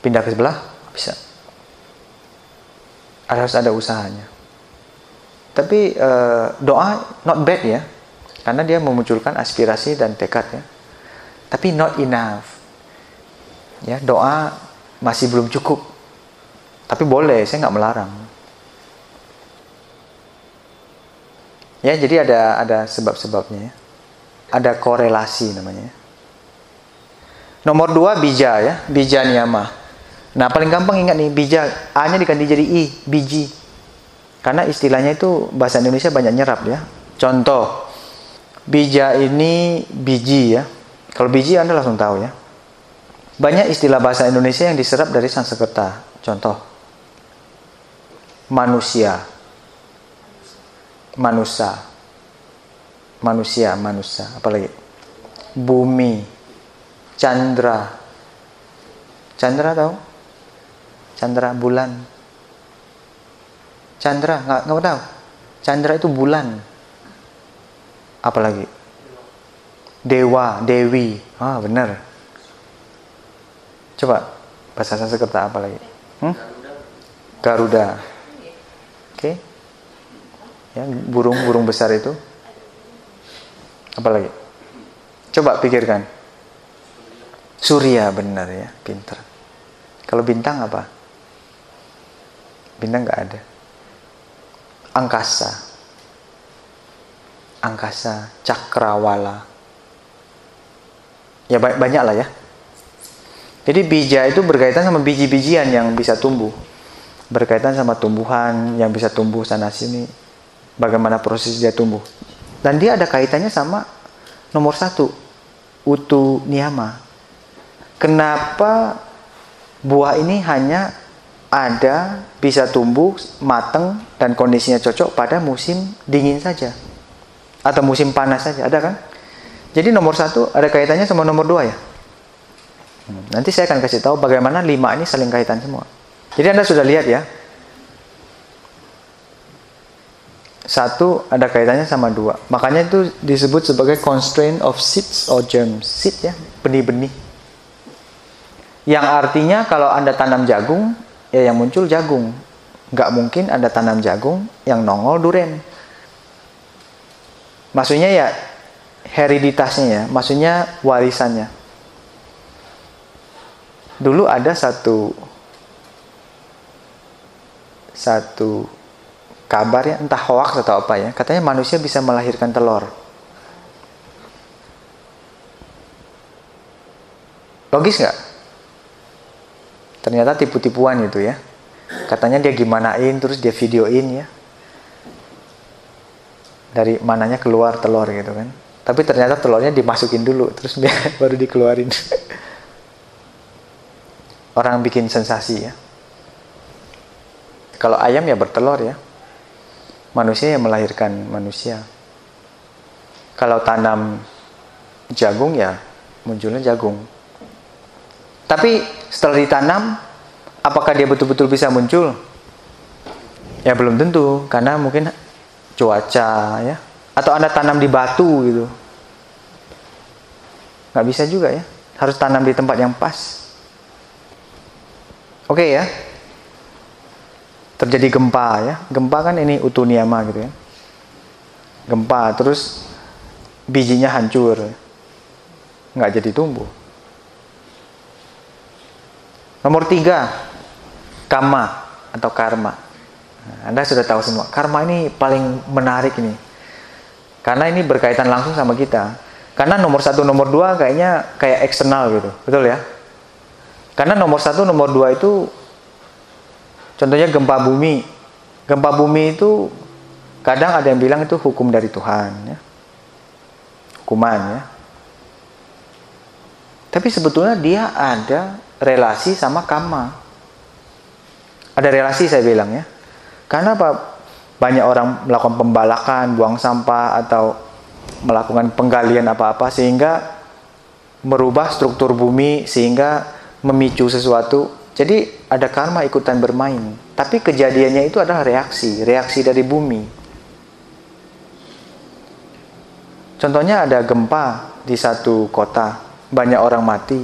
pindah ke sebelah bisa. Harus ada usahanya. Tapi uh, doa not bad ya karena dia memunculkan aspirasi dan tekad ya. Tapi not enough. Ya, doa masih belum cukup. Tapi boleh, saya nggak melarang. Ya, jadi ada ada sebab-sebabnya ya. Ada korelasi namanya. Nomor dua bija ya, bija niyama. Nah paling gampang ingat nih bija A-nya diganti jadi I, biji. Karena istilahnya itu bahasa Indonesia banyak nyerap ya. Contoh bija ini biji ya. Kalau biji Anda langsung tahu ya. Banyak istilah bahasa Indonesia yang diserap dari Sanskerta. Contoh, manusia, manusia, manusia, manusia, apalagi bumi, chandra, chandra tahu? Chandra bulan, chandra nggak nggak tahu? Chandra itu bulan, apalagi dewa, dewi, ah benar. Coba bahasa Sanskerta apa lagi? Hmm? Garuda. Oke. Okay. Ya, burung-burung besar itu. Apa lagi? Coba pikirkan. Surya benar ya, pinter. Kalau bintang apa? Bintang nggak ada. Angkasa. Angkasa, cakrawala. Ya banyak lah ya. Jadi bija itu berkaitan sama biji-bijian yang bisa tumbuh. Berkaitan sama tumbuhan yang bisa tumbuh sana sini. Bagaimana proses dia tumbuh. Dan dia ada kaitannya sama nomor satu. Utu niyama. Kenapa buah ini hanya ada, bisa tumbuh, mateng, dan kondisinya cocok pada musim dingin saja. Atau musim panas saja. Ada kan? Jadi nomor satu ada kaitannya sama nomor dua ya? Nanti saya akan kasih tahu bagaimana lima ini saling kaitan semua. Jadi Anda sudah lihat ya. Satu ada kaitannya sama dua. Makanya itu disebut sebagai constraint of seeds or germs. Seed ya, benih-benih. Yang artinya kalau Anda tanam jagung, ya yang muncul jagung. Nggak mungkin Anda tanam jagung yang nongol duren. Maksudnya ya hereditasnya ya, maksudnya warisannya dulu ada satu satu kabar ya entah hoax atau apa ya katanya manusia bisa melahirkan telur. Logis nggak? Ternyata tipu-tipuan itu ya. Katanya dia gimanain terus dia videoin ya. Dari mananya keluar telur gitu kan. Tapi ternyata telurnya dimasukin dulu terus (laughs) baru dikeluarin. Orang bikin sensasi ya. Kalau ayam ya bertelur ya. Manusia yang melahirkan manusia. Kalau tanam jagung ya munculnya jagung. Tapi setelah ditanam, apakah dia betul-betul bisa muncul? Ya belum tentu, karena mungkin cuaca ya. Atau Anda tanam di batu gitu. Nggak bisa juga ya. Harus tanam di tempat yang pas. Oke okay, ya. Terjadi gempa ya. Gempa kan ini utuniama gitu ya. Gempa terus bijinya hancur. Nggak jadi tumbuh. Nomor tiga, kama atau karma. Nah, Anda sudah tahu semua. Karma ini paling menarik ini. Karena ini berkaitan langsung sama kita. Karena nomor satu, nomor dua kayaknya kayak eksternal gitu. Betul ya? Karena nomor satu, nomor dua itu contohnya gempa bumi. Gempa bumi itu kadang ada yang bilang itu hukum dari Tuhan, ya. hukuman ya. Tapi sebetulnya dia ada relasi sama kama. Ada relasi saya bilang ya. Karena apa? Banyak orang melakukan pembalakan, buang sampah atau melakukan penggalian apa-apa sehingga merubah struktur bumi sehingga memicu sesuatu. Jadi ada karma ikutan bermain. Tapi kejadiannya itu adalah reaksi, reaksi dari bumi. Contohnya ada gempa di satu kota, banyak orang mati.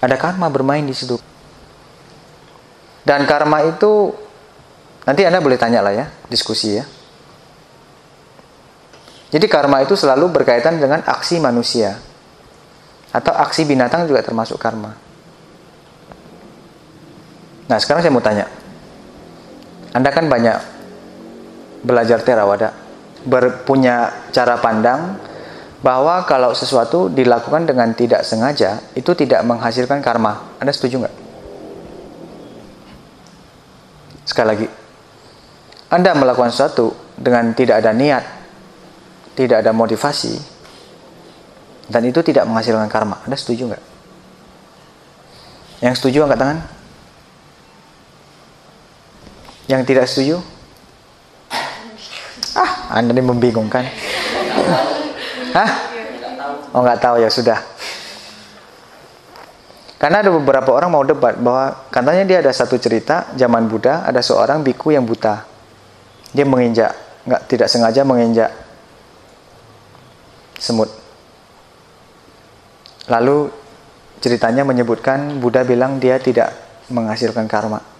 Ada karma bermain di situ. Dan karma itu nanti Anda boleh tanya lah ya, diskusi ya. Jadi karma itu selalu berkaitan dengan aksi manusia. Atau aksi binatang juga termasuk karma. Nah, sekarang saya mau tanya. Anda kan banyak belajar terawada, berpunya cara pandang bahwa kalau sesuatu dilakukan dengan tidak sengaja, itu tidak menghasilkan karma. Anda setuju nggak? Sekali lagi, Anda melakukan sesuatu dengan tidak ada niat, tidak ada motivasi, Dan itu tidak menghasilkan karma. Anda setuju nggak? Yang setuju angkat tangan? Yang tidak setuju? Ah, Anda ini membingungkan. Hah? Oh nggak tahu ya sudah. Karena ada beberapa orang mau debat bahwa katanya dia ada satu cerita zaman Buddha ada seorang biku yang buta. Dia menginjak, nggak tidak sengaja menginjak semut. Lalu ceritanya menyebutkan Buddha bilang dia tidak menghasilkan karma.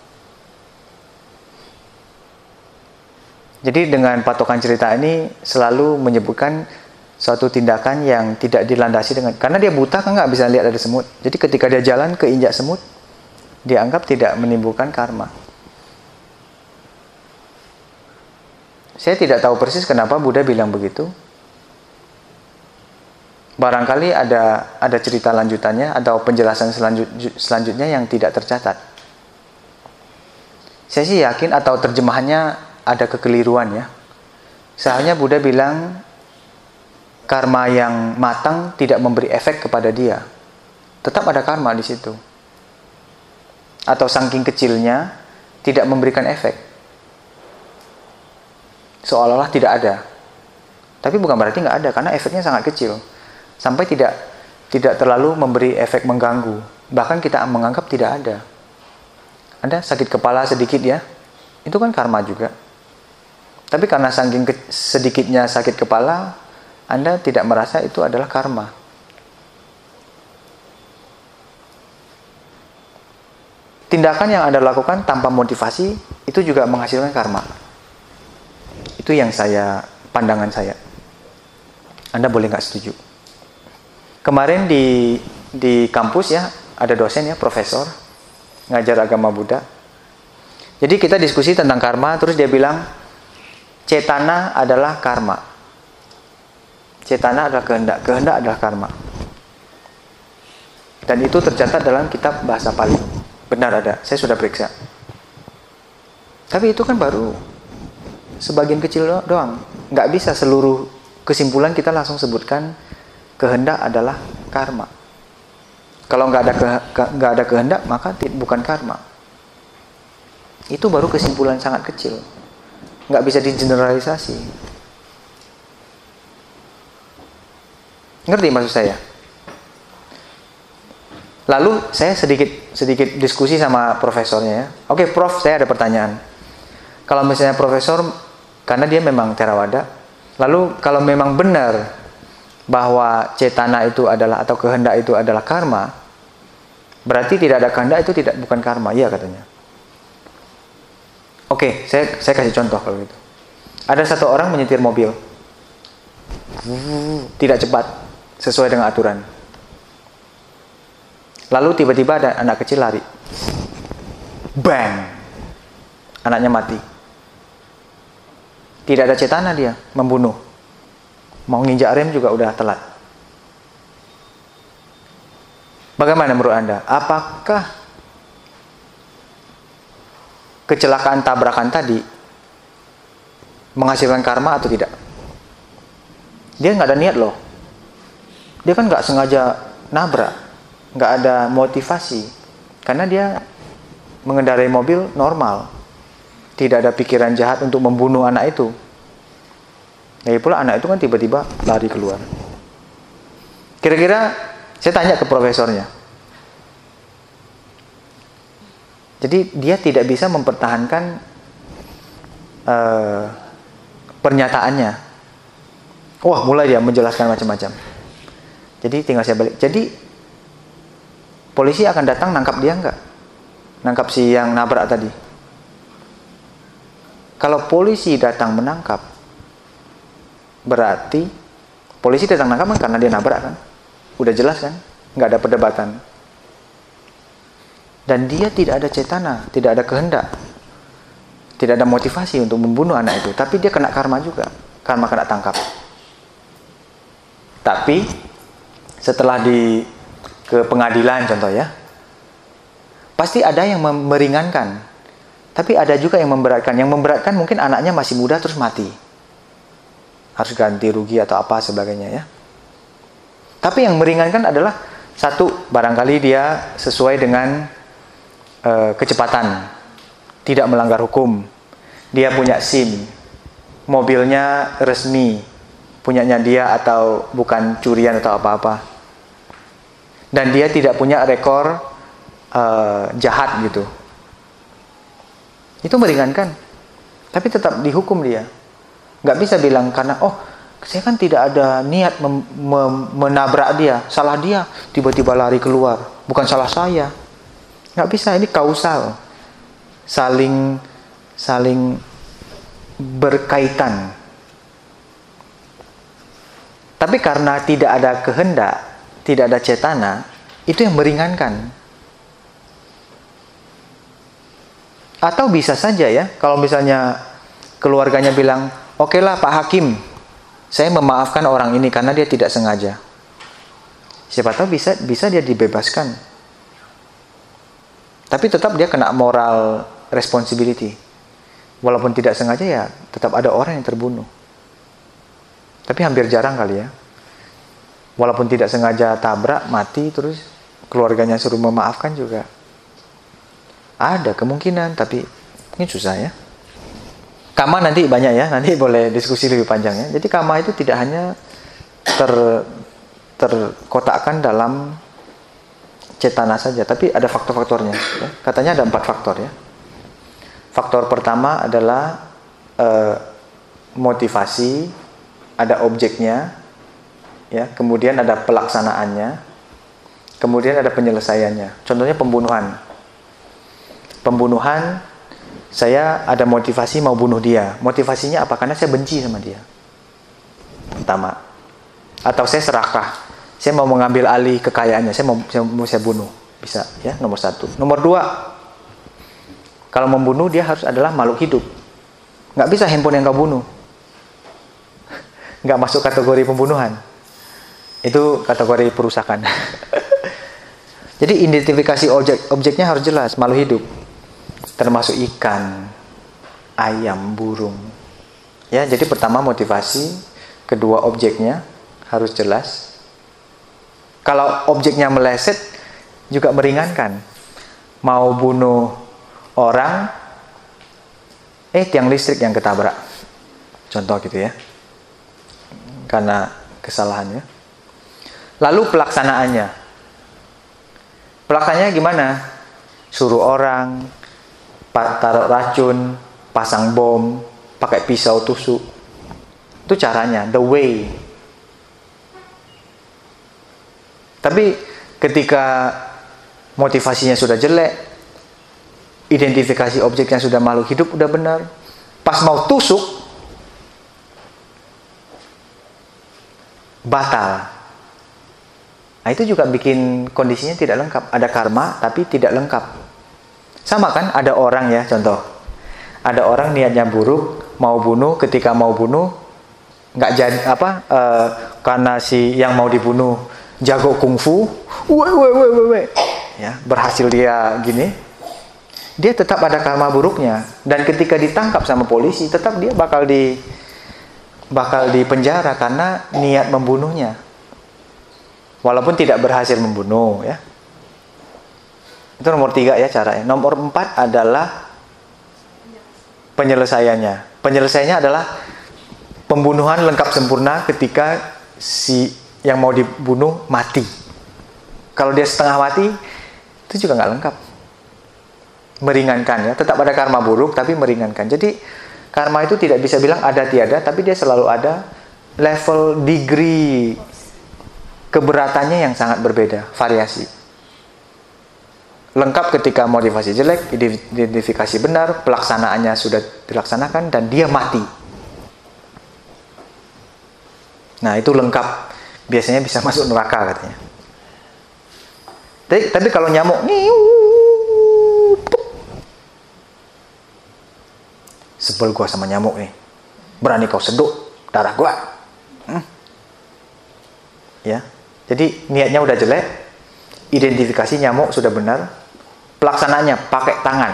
Jadi dengan patokan cerita ini selalu menyebutkan suatu tindakan yang tidak dilandasi dengan karena dia buta kan nggak bisa lihat ada semut. Jadi ketika dia jalan ke injak semut, dianggap tidak menimbulkan karma. Saya tidak tahu persis kenapa Buddha bilang begitu. Barangkali ada ada cerita lanjutannya atau penjelasan selanjut, selanjutnya yang tidak tercatat. Saya sih yakin atau terjemahannya ada kekeliruan ya. Seharusnya Buddha bilang karma yang matang tidak memberi efek kepada dia. Tetap ada karma di situ. Atau saking kecilnya tidak memberikan efek. Seolah-olah tidak ada. Tapi bukan berarti nggak ada karena efeknya sangat kecil. Sampai tidak tidak terlalu memberi efek mengganggu. Bahkan kita menganggap tidak ada. Anda sakit kepala sedikit ya. Itu kan karma juga. Tapi karena saking sedikitnya sakit kepala, anda tidak merasa itu adalah karma. Tindakan yang Anda lakukan tanpa motivasi itu juga menghasilkan karma. Itu yang saya pandangan saya. Anda boleh nggak setuju. Kemarin di di kampus ya ada dosen ya profesor ngajar agama Buddha. Jadi kita diskusi tentang karma, terus dia bilang cetana adalah karma. Cetana adalah kehendak, kehendak adalah karma. Dan itu tercatat dalam kitab bahasa Pali. Benar ada, saya sudah periksa. Tapi itu kan baru sebagian kecil doang. Nggak bisa seluruh kesimpulan kita langsung sebutkan kehendak adalah karma. Kalau nggak ada ke, nggak ada kehendak maka bukan karma. Itu baru kesimpulan sangat kecil. Nggak bisa digeneralisasi. Ngerti maksud saya? Lalu saya sedikit sedikit diskusi sama profesornya ya. Oke, Prof, saya ada pertanyaan. Kalau misalnya profesor karena dia memang terawada, lalu kalau memang benar bahwa cetana itu adalah atau kehendak itu adalah karma, berarti tidak ada kehendak itu tidak bukan karma, iya katanya. Oke, saya saya kasih contoh kalau gitu. Ada satu orang menyetir mobil, tidak cepat, sesuai dengan aturan. Lalu tiba-tiba ada anak kecil lari. Bang! Anaknya mati. Tidak ada cetana dia membunuh. Mau nginjak rem juga udah telat. Bagaimana menurut Anda? Apakah kecelakaan tabrakan tadi menghasilkan karma atau tidak? Dia nggak ada niat loh dia kan nggak sengaja nabrak, nggak ada motivasi, karena dia mengendarai mobil normal, tidak ada pikiran jahat untuk membunuh anak itu. Lagi pula anak itu kan tiba-tiba lari keluar. Kira-kira saya tanya ke profesornya. Jadi dia tidak bisa mempertahankan uh, pernyataannya. Wah, mulai dia menjelaskan macam-macam. Jadi tinggal saya balik. Jadi polisi akan datang nangkap dia enggak? Nangkap si yang nabrak tadi. Kalau polisi datang menangkap, berarti polisi datang nangkap kan karena dia nabrak kan? Udah jelas kan? Nggak ada perdebatan. Dan dia tidak ada cetana, tidak ada kehendak, tidak ada motivasi untuk membunuh anak itu. Tapi dia kena karma juga, karma kena tangkap. Tapi setelah di ke pengadilan contoh ya pasti ada yang meringankan. Tapi ada juga yang memberatkan. Yang memberatkan mungkin anaknya masih muda terus mati. Harus ganti rugi atau apa sebagainya ya. Tapi yang meringankan adalah satu, barangkali dia sesuai dengan uh, kecepatan, tidak melanggar hukum. Dia punya SIM, mobilnya resmi, punyanya dia atau bukan curian atau apa-apa. Dan dia tidak punya rekor uh, jahat gitu. Itu meringankan. Tapi tetap dihukum dia. Nggak bisa bilang karena oh saya kan tidak ada niat menabrak dia, salah dia, tiba-tiba lari keluar, bukan salah saya. Nggak bisa, ini kausal, saling saling berkaitan. Tapi karena tidak ada kehendak, tidak ada cetana, itu yang meringankan. Atau bisa saja ya, kalau misalnya keluarganya bilang, oke okay lah Pak Hakim, saya memaafkan orang ini karena dia tidak sengaja. Siapa tahu bisa bisa dia dibebaskan. Tapi tetap dia kena moral responsibility. Walaupun tidak sengaja ya tetap ada orang yang terbunuh. Tapi hampir jarang kali ya. Walaupun tidak sengaja tabrak, mati terus keluarganya suruh memaafkan juga. Ada kemungkinan tapi ini susah ya. Kama nanti banyak ya, nanti boleh diskusi lebih panjang ya. Jadi kama itu tidak hanya ter terkotakkan dalam cetana saja, tapi ada faktor-faktornya. Ya. Katanya ada empat faktor ya. Faktor pertama adalah eh, motivasi, ada objeknya, ya. Kemudian ada pelaksanaannya, kemudian ada penyelesaiannya. Contohnya pembunuhan. Pembunuhan saya ada motivasi mau bunuh dia. Motivasinya apa? Karena saya benci sama dia. Pertama. Atau saya serakah. Saya mau mengambil alih kekayaannya. Saya mau saya, mau saya bunuh. Bisa ya, nomor satu. Nomor dua. Kalau membunuh dia harus adalah makhluk hidup. Nggak bisa handphone yang kau bunuh. (laughs) Nggak masuk kategori pembunuhan. Itu kategori perusakan. (laughs) Jadi identifikasi objek objeknya harus jelas, makhluk hidup termasuk ikan, ayam, burung. Ya, jadi pertama motivasi, kedua objeknya harus jelas. Kalau objeknya meleset juga meringankan. Mau bunuh orang, eh tiang listrik yang ketabrak. Contoh gitu ya. Karena kesalahannya. Lalu pelaksanaannya. Pelaksanaannya gimana? Suruh orang, taruh racun, pasang bom, pakai pisau tusuk. Itu caranya, the way. Tapi ketika motivasinya sudah jelek, identifikasi objeknya sudah makhluk hidup udah benar, pas mau tusuk batal. Nah, itu juga bikin kondisinya tidak lengkap. Ada karma tapi tidak lengkap. Sama kan ada orang ya contoh. Ada orang niatnya buruk, mau bunuh, ketika mau bunuh nggak jadi apa e, karena si yang mau dibunuh jago kungfu, we, we, we, we, ya berhasil dia gini, dia tetap ada karma buruknya. Dan ketika ditangkap sama polisi tetap dia bakal di bakal di penjara karena niat membunuhnya. Walaupun tidak berhasil membunuh ya. Itu nomor tiga ya caranya. Nomor empat adalah penyelesaiannya. Penyelesaiannya adalah pembunuhan lengkap sempurna ketika si yang mau dibunuh mati. Kalau dia setengah mati, itu juga nggak lengkap. Meringankan ya, tetap ada karma buruk tapi meringankan. Jadi karma itu tidak bisa bilang ada tiada, tapi dia selalu ada level degree keberatannya yang sangat berbeda, variasi lengkap ketika motivasi jelek, identifikasi benar, pelaksanaannya sudah dilaksanakan dan dia mati. Nah, itu lengkap. Biasanya bisa masuk neraka katanya. Tapi, tapi kalau nyamuk sebel gua sama nyamuk nih. Berani kau seduk darah gua. Hmm. Ya. Jadi niatnya udah jelek, identifikasi nyamuk sudah benar, Pelaksananya pakai tangan.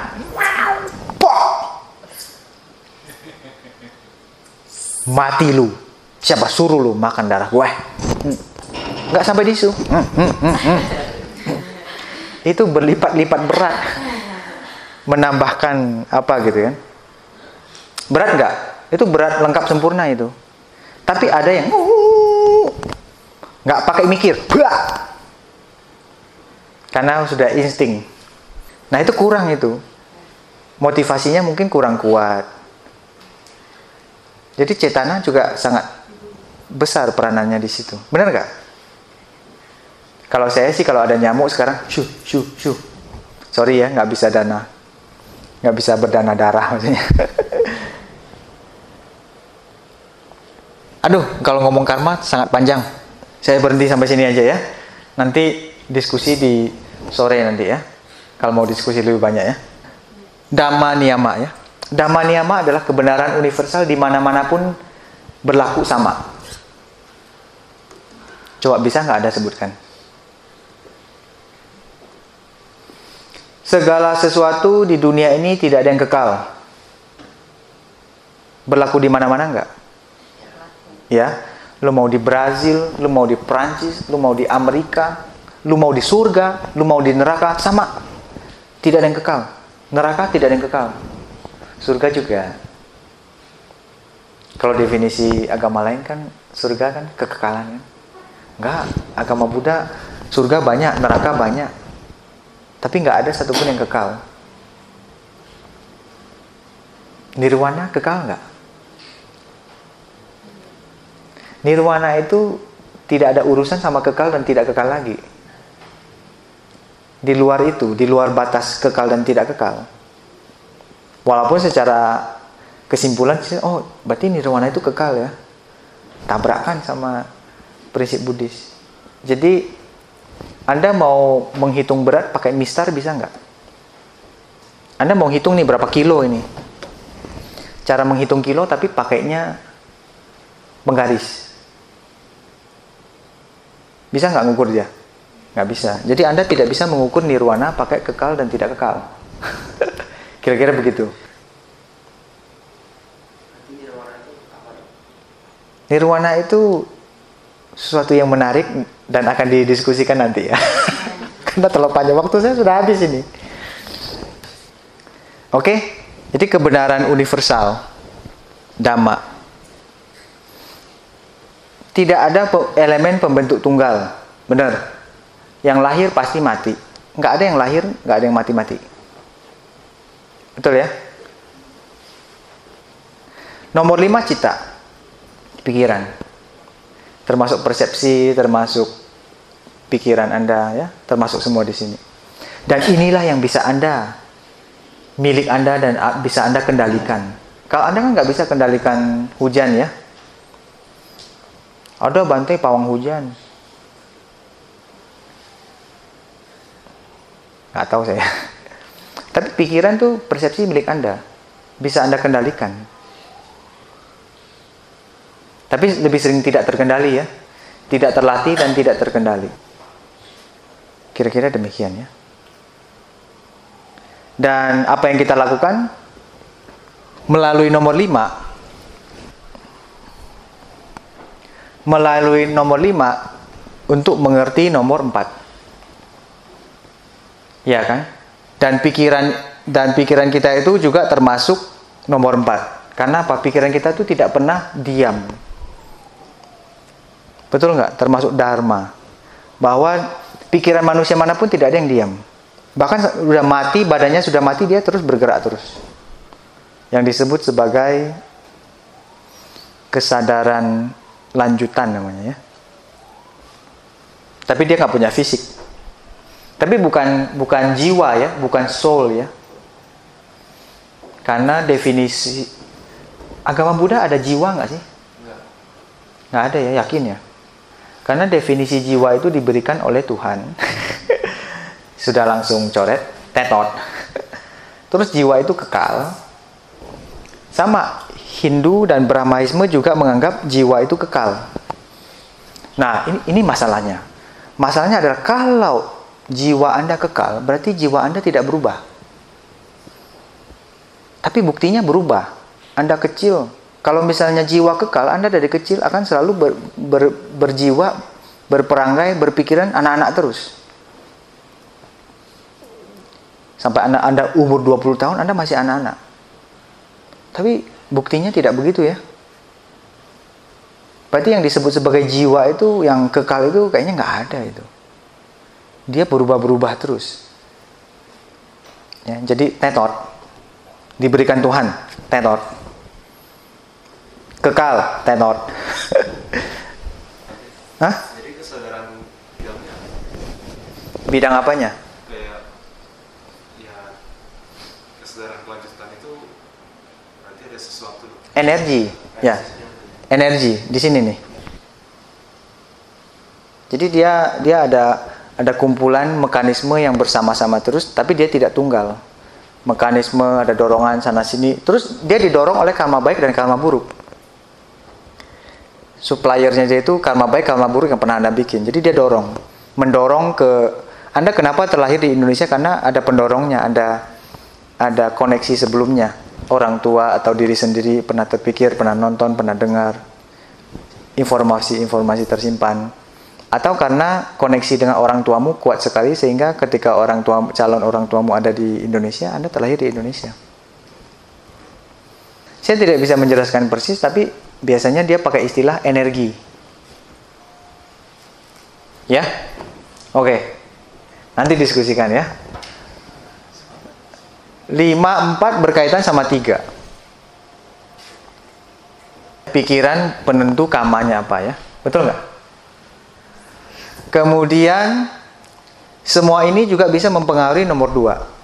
Mati lu. Siapa suruh lu makan darah gue? Hmm. nggak sampai disu. Hmm, hmm. Itu berlipat-lipat berat menambahkan apa gitu kan? Berat nggak? Itu berat lengkap sempurna itu. Tapi ada yang nggak pakai mikir, karena sudah insting. Nah itu kurang itu, motivasinya mungkin kurang kuat. Jadi cetana juga sangat besar peranannya di situ. Benar nggak? Kalau saya sih kalau ada nyamuk sekarang, shu shu shu. Sorry ya, nggak bisa dana, nggak bisa berdana darah maksudnya. (laughs) Aduh, kalau ngomong karma sangat panjang. Saya berhenti sampai sini aja ya. Nanti diskusi di sore nanti ya. Kalau mau diskusi lebih banyak ya. Dhamma niyama ya. Dhamma niyama adalah kebenaran universal di mana-mana pun berlaku sama. Coba bisa nggak ada sebutkan? Segala sesuatu di dunia ini tidak ada yang kekal. Berlaku di mana-mana nggak? Ya, lu mau di Brazil, lu mau di Prancis, lu mau di Amerika, lu mau di surga, lu mau di neraka, sama. Tidak ada yang kekal. Neraka tidak ada yang kekal. Surga juga. Kalau definisi agama lain kan surga kan kekekalan kan. Enggak, agama Buddha surga banyak, neraka banyak. Tapi nggak ada satupun yang kekal. Nirwana kekal nggak? Nirwana itu tidak ada urusan sama kekal dan tidak kekal lagi. Di luar itu, di luar batas kekal dan tidak kekal. Walaupun secara kesimpulan, oh berarti nirwana itu kekal ya. Tabrakan sama prinsip Buddhis. Jadi Anda mau menghitung berat pakai mistar bisa nggak? Anda mau hitung nih berapa kilo ini? Cara menghitung kilo tapi pakainya menggaris. Bisa nggak ngukur dia? Nggak bisa. Jadi Anda tidak bisa mengukur nirwana pakai kekal dan tidak kekal. (laughs) Kira-kira begitu. Nirwana itu sesuatu yang menarik dan akan didiskusikan nanti ya. (laughs) Karena terlalu panjang waktu saya sudah habis ini. Oke, jadi kebenaran universal, dhamma tidak ada elemen pembentuk tunggal. Benar. Yang lahir pasti mati. Nggak ada yang lahir, nggak ada yang mati-mati. Betul ya? Nomor lima cita. Pikiran. Termasuk persepsi, termasuk pikiran Anda ya, termasuk semua di sini. Dan inilah yang bisa Anda milik Anda dan bisa Anda kendalikan. Kalau Anda kan nggak bisa kendalikan hujan ya, ada bantai pawang hujan. Nggak tahu saya. (laughs) Tapi pikiran tuh persepsi milik Anda. Bisa Anda kendalikan. Tapi lebih sering tidak terkendali ya. Tidak terlatih dan tidak terkendali. Kira-kira demikian ya. Dan apa yang kita lakukan? Melalui nomor 5, melalui nomor 5 untuk mengerti nomor 4. Ya kan? Dan pikiran dan pikiran kita itu juga termasuk nomor 4. Karena apa? Pikiran kita itu tidak pernah diam. Betul nggak? Termasuk dharma. Bahwa pikiran manusia mana pun tidak ada yang diam. Bahkan sudah mati, badannya sudah mati, dia terus bergerak terus. Yang disebut sebagai kesadaran lanjutan namanya ya. Tapi dia nggak punya fisik. Tapi bukan bukan jiwa ya, bukan soul ya. Karena definisi agama Buddha ada jiwa nggak sih? Nggak ada ya, yakin ya. Karena definisi jiwa itu diberikan oleh Tuhan. (laughs) Sudah langsung coret, tetot. Terus jiwa itu kekal. Sama, Hindu dan Brahmaisme juga menganggap jiwa itu kekal. Nah, ini, ini masalahnya. Masalahnya adalah kalau jiwa Anda kekal, berarti jiwa Anda tidak berubah. Tapi buktinya berubah. Anda kecil. Kalau misalnya jiwa kekal, Anda dari kecil akan selalu ber, ber, berjiwa berperangai, berpikiran anak-anak terus. Sampai anda, anda umur 20 tahun, Anda masih anak-anak. Tapi buktinya tidak begitu ya. Berarti yang disebut sebagai jiwa itu, yang kekal itu kayaknya nggak ada itu. Dia berubah-berubah terus. Ya, jadi tetot diberikan Tuhan, tetot. Kekal, tetot. Hah? Jadi kesadaran bidangnya Bidang apanya? kayak ya kesadaran kelanjutan itu berarti ada sesuatu Energi. Ya, energi di sini nih. Jadi dia dia ada ada kumpulan mekanisme yang bersama-sama terus, tapi dia tidak tunggal. Mekanisme ada dorongan sana sini, terus dia didorong oleh karma baik dan karma buruk. Suppliernya dia itu karma baik, karma buruk yang pernah anda bikin. Jadi dia dorong, mendorong ke anda kenapa terlahir di Indonesia? Karena ada pendorongnya, ada ada koneksi sebelumnya. Orang tua atau diri sendiri pernah terpikir, pernah nonton, pernah dengar. Informasi-informasi tersimpan. Atau karena koneksi dengan orang tuamu kuat sekali sehingga ketika orang tua calon orang tuamu ada di Indonesia, Anda terlahir di Indonesia. Saya tidak bisa menjelaskan persis tapi biasanya dia pakai istilah energi. Ya? Oke. Nanti diskusikan ya. 5 4 berkaitan sama 3. Pikiran penentu kamanya apa ya? Betul nggak? Kemudian semua ini juga bisa mempengaruhi nomor 2.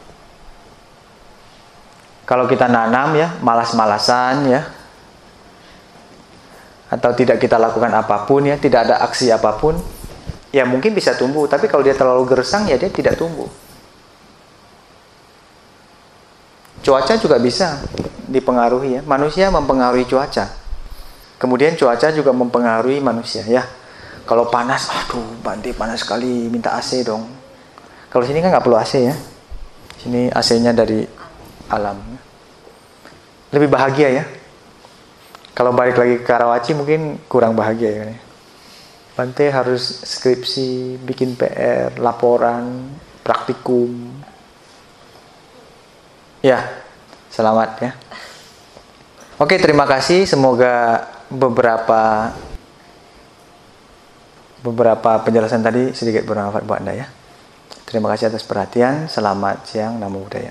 Kalau kita nanam ya, malas-malasan ya. Atau tidak kita lakukan apa pun ya, tidak ada aksi apa pun, ya mungkin bisa tumbuh, tapi kalau dia terlalu gersang ya dia tidak tumbuh. Cuaca juga bisa dipengaruhi ya. Manusia mempengaruhi cuaca. Kemudian cuaca juga mempengaruhi manusia ya. Kalau panas, aduh Bante panas sekali, minta AC dong. Kalau sini kan nggak perlu AC ya. Sini AC-nya dari alam. Lebih bahagia ya. Kalau balik lagi ke Karawaci mungkin kurang bahagia ya. Bante harus skripsi, bikin PR, laporan, praktikum, Ya, selamat ya. Oke, terima kasih. Semoga beberapa beberapa penjelasan tadi sedikit bermanfaat buat Anda ya. Terima kasih atas perhatian. Selamat siang. Namo Buddhaya.